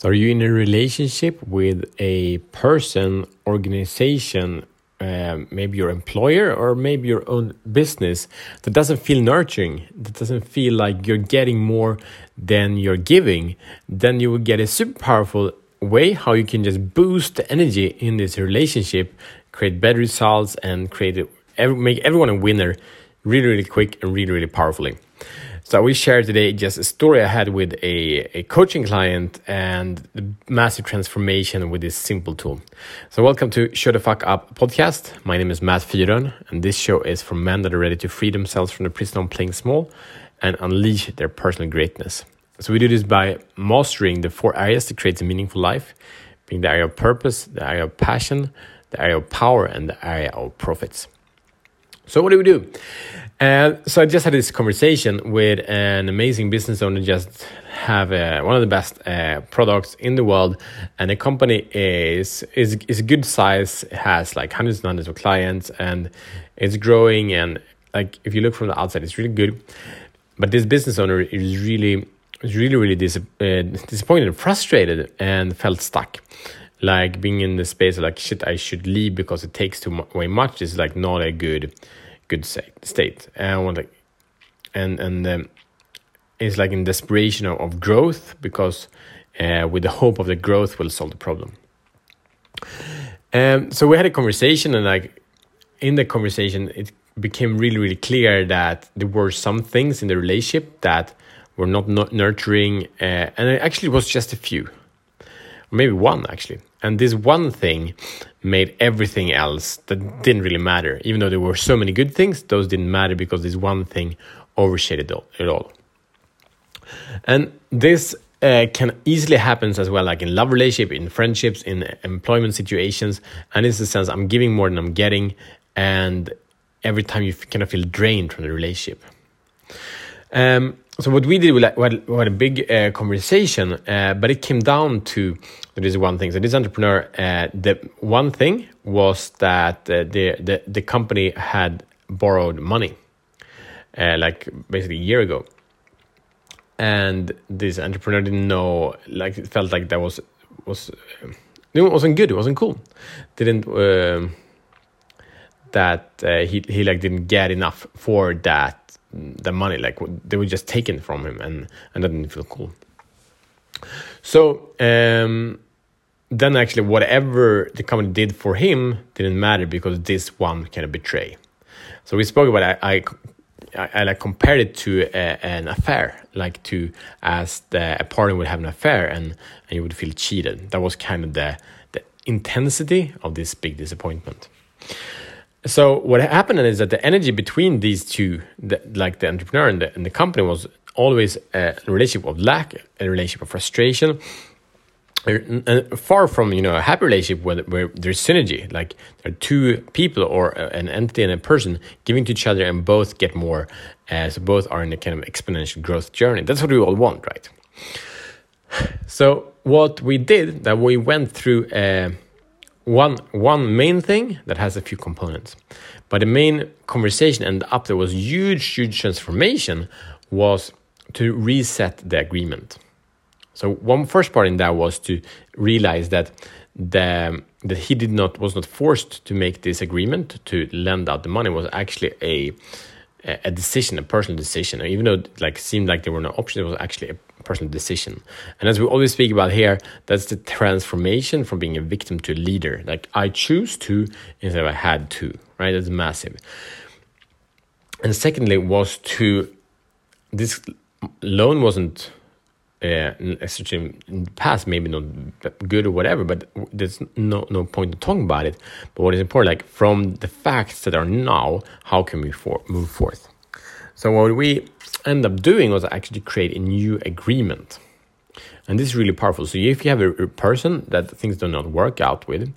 So, are you in a relationship with a person, organization, uh, maybe your employer, or maybe your own business that doesn't feel nurturing, that doesn't feel like you're getting more than you're giving? Then you will get a super powerful way how you can just boost the energy in this relationship, create better results, and create make everyone a winner really, really quick and really, really powerfully. So I will share today just a story I had with a, a coaching client and the massive transformation with this simple tool. So welcome to Show the Fuck Up podcast. My name is Matt Fyron and this show is for men that are ready to free themselves from the prison of playing small and unleash their personal greatness. So we do this by mastering the four areas that creates a meaningful life, being the area of purpose, the area of passion, the area of power, and the area of profits. So what do we do? Uh, so I just had this conversation with an amazing business owner. Just have uh, one of the best uh, products in the world, and the company is is is a good size. Has like hundreds and hundreds of clients, and it's growing. And like if you look from the outside, it's really good. But this business owner is really really really dis- uh, disappointed frustrated, and felt stuck like being in the space like shit i should leave because it takes too way much is like not a good good state. And like and and um, it's like in desperation of, of growth because uh, with the hope of the growth will solve the problem. Um, so we had a conversation and like in the conversation it became really really clear that there were some things in the relationship that were not, not nurturing uh, and it actually was just a few. Maybe one actually and this one thing made everything else that didn't really matter. Even though there were so many good things, those didn't matter because this one thing overshadowed it all. And this uh, can easily happen as well, like in love relationship, in friendships, in employment situations. And in the sense I'm giving more than I'm getting, and every time you kind of feel drained from the relationship. Um, so what we did, we had, we had a big uh, conversation, uh, but it came down to this one thing. So this entrepreneur, uh, the one thing was that uh, the, the the company had borrowed money, uh, like basically a year ago, and this entrepreneur didn't know, like it felt like that was was uh, it wasn't good, it wasn't cool, didn't. That he he like didn't get enough for that the money like they were just taken from him and and that didn't feel cool so um, then actually whatever the company did for him didn't matter because this one kind of betray so we spoke about I, I I, like compared it to a, an affair, like to as the, a partner would have an affair and, and you would feel cheated. That was kind of the the intensity of this big disappointment. So what happened is that the energy between these two, the, like the entrepreneur and the, and the company, was always a relationship of lack, a relationship of frustration, and far from you know a happy relationship where, where there's synergy. Like there are two people or an entity and a person giving to each other, and both get more. as so both are in a kind of exponential growth journey. That's what we all want, right? So what we did that we went through. Uh, one one main thing that has a few components. But the main conversation and up there was huge huge transformation was to reset the agreement. So one first part in that was to realize that the that he did not was not forced to make this agreement to lend out the money. Was actually a a decision, a personal decision. Even though it like seemed like there were no options, it was actually a personal decision. And as we always speak about here, that's the transformation from being a victim to a leader. Like I choose to instead of I had to, right? That's massive. And secondly, was to this loan wasn't uh, especially in the past, maybe not good or whatever, but there's no no point in talking about it. But what is important, like from the facts that are now, how can we for, move forth? So what we end up doing was actually create a new agreement. And this is really powerful. So if you have a, person that things do not work out with,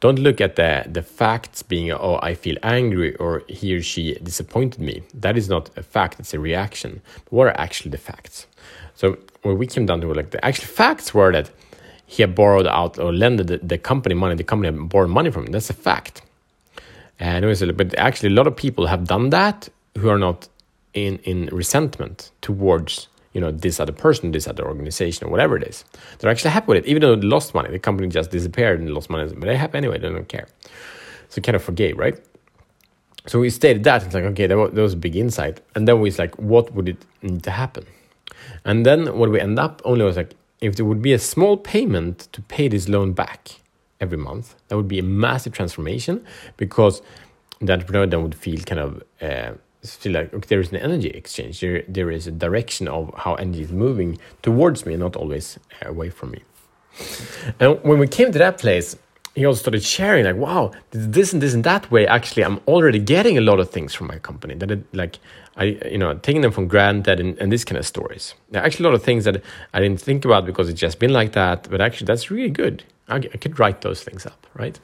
don't look at the, the facts being, oh, I feel angry or he or she disappointed me. That is not a fact, it's a reaction. But what are actually the facts? So what we came down to, like the actual facts were that he had borrowed out or lended the, the company money, the company had borrowed money from him. That's a fact. And it was, but actually, a lot of people have done that who are not in, in resentment towards you know this other person, this other organization, or whatever it is. They're actually happy with it, even though they lost money. The company just disappeared and lost money, but they're happy anyway. They don't care. So kind of forgave, right? So we stated that it's like okay, that was, that was a big insight, and then we was like, what would it need to happen? And then what we end up only was like, if there would be a small payment to pay this loan back every month, that would be a massive transformation because the entrepreneur then would feel kind of uh, feel like okay, there is an energy exchange. There, there is a direction of how energy is moving towards me, not always uh, away from me. And when we came to that place, he also started sharing like, wow, this and this and that way. Actually, I'm already getting a lot of things from my company that it, like I, you know, taking them from granted and, and this kind of stories. There are actually a lot of things that I didn't think about because it's just been like that. But actually, that's really good. I, could write those things up, right?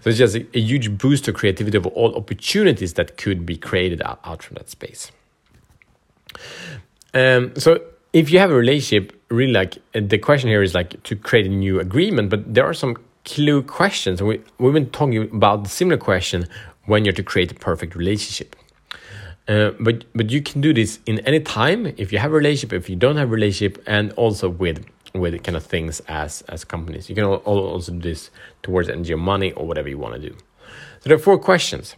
So it's just a, a, huge boost to creativity of all opportunities that could be created out, out from that space. Um, so if you have a relationship, really like the question here is like to create a new agreement, but there are some clue questions. We, we've been talking about the similar question when you're to create a perfect relationship. Uh, but but you can do this in any time if you have a relationship, if you don't have a relationship, and also with with kind of things as as companies. You can also do this towards or money or whatever you want to do. So there are four questions.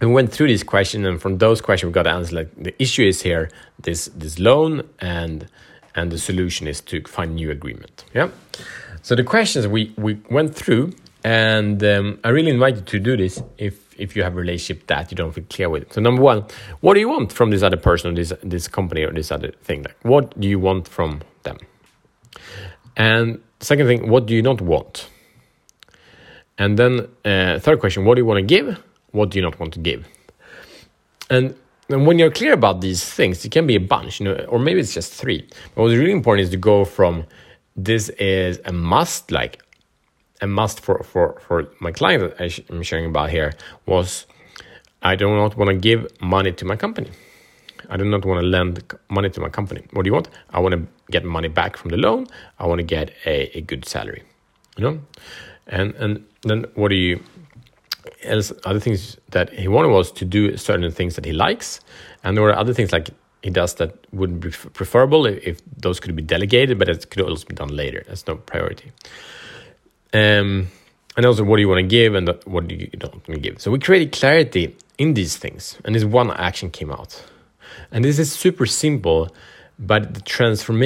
We went through these questions, and from those questions, we got answers like the issue is here, this this loan, and and the solution is to find new agreement. Yeah. So the questions we, we went through, and um, I really invite you to do this if if you have a relationship that you don't feel clear with. So number one, what do you want from this other person, or this this company, or this other thing? Like, what do you want from them? And second thing, what do you not want? And then uh, third question, what do you want to give? What do you not want to give? And and when you're clear about these things, it can be a bunch, you know, or maybe it's just three. But what's really important is to go from this is a must, like a must for, for, for my client that I'm sharing about here was I do not want to give money to my company. I do not want to lend money to my company. What do you want? I want to get money back from the loan. I want to get a, a good salary, you know? And, and then what do you, else, other things that he wanted was to do certain things that he likes. And there were other things like he does that wouldn't be preferable if, if, those could be delegated, but it could also be done later. That's no priority. Um, and also, what do you want to give and what do you don't want to give? So we created clarity in these things, and this one action came out. And this is super simple, but the transformation